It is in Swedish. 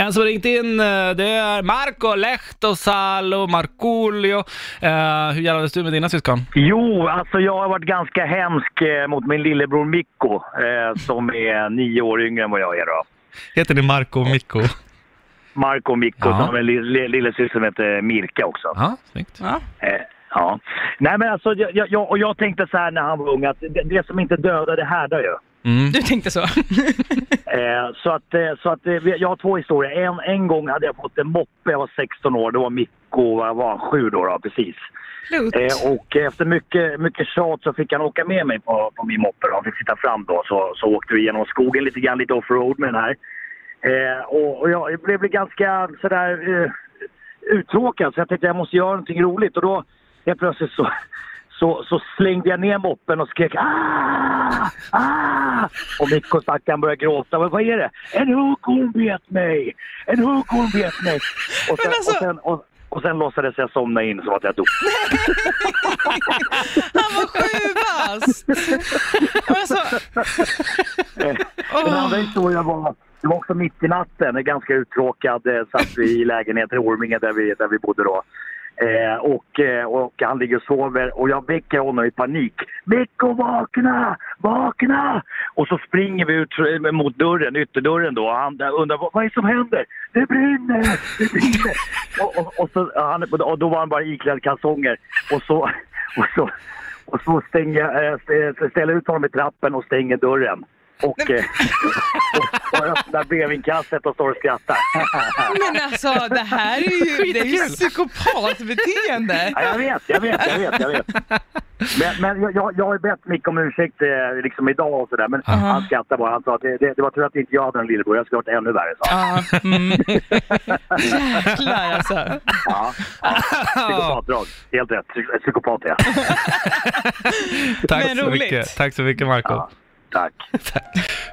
En som ringt in, eh, det är Marco Lehtosalo Markoolio. Uh, hur gällande du med dina syskon? Jo, alltså jag har varit ganska hemsk eh, mot min lillebror Mikko eh, som är nio år yngre än vad jag är då. Heter ni Marco och Mikko? Marco och Mikko, Ja. som har en li- lillasyster som heter Mirka också. Ja, snyggt. Ja. Eh, ja. Nej men alltså, jag, jag- jag, och jag tänkte så här när han var ung att det, det som inte dödar det härdar ju. Mm. Du tänkte så? Eh, så att, eh, så att eh, jag har två historier. En, en gång hade jag fått en moppe, jag var 16 år, då var Mikko, vad var han, sju då, då precis. Eh, och efter mycket, mycket tjat så fick han åka med mig på, på min moppe. då. Han fick sitta fram då. Så, så åkte vi genom skogen lite grann, lite offroad med den här. Eh, och, och jag blev ganska sådär eh, uttråkad så jag tänkte jag måste göra någonting roligt. Och då helt plötsligt så, så, så slängde jag ner moppen och skrek ah! ah! Och Mikko stackaren började gråta. Men vad är det? En huggorm bet mig! En huggorm bet mig! Och sen, alltså- och sen, och, och sen låtsades jag somna in som att jag dog. Han var sju bast! Alltså, Eh, Den andra historien var, det var också mitt i natten, ganska uttråkad, eh, satt vi i lägenheten i Orminge där vi, där vi bodde då. Eh, och, eh, och han ligger och sover och jag väcker honom i panik. Mikko vakna! Vakna! Och så springer vi ut eh, mot dörren, ytterdörren då och han undrar vad, vad är det som händer? Det brinner! Det brinner! och, och, och, så, eh, han, och då var han bara iklädd kalsonger och så, och så, och så stänger, jag, ställer ut honom i trappen och stänger dörren. Och, eh, och, och öppnar brevinkastet och står och skrattar. men alltså det här är ju, det är ju psykopatbeteende. Ja, jag vet, jag vet, jag vet, jag vet. Men, men jag- jag, jag har bett Micke om ursäkt eh, liksom idag och sådär. Men han skrattade bara. Han sa att det, det, det var tur att inte jag hade en lillebror. Jag skulle ha varit ännu värre, sa han. Ja, mm. Jäklar alltså. Ja. ja. Psykopatdrag. Helt rätt. Psy- Psykopat är jag. Tack Men så roligt. mycket. Tack så mycket Marco. Ja. Tack.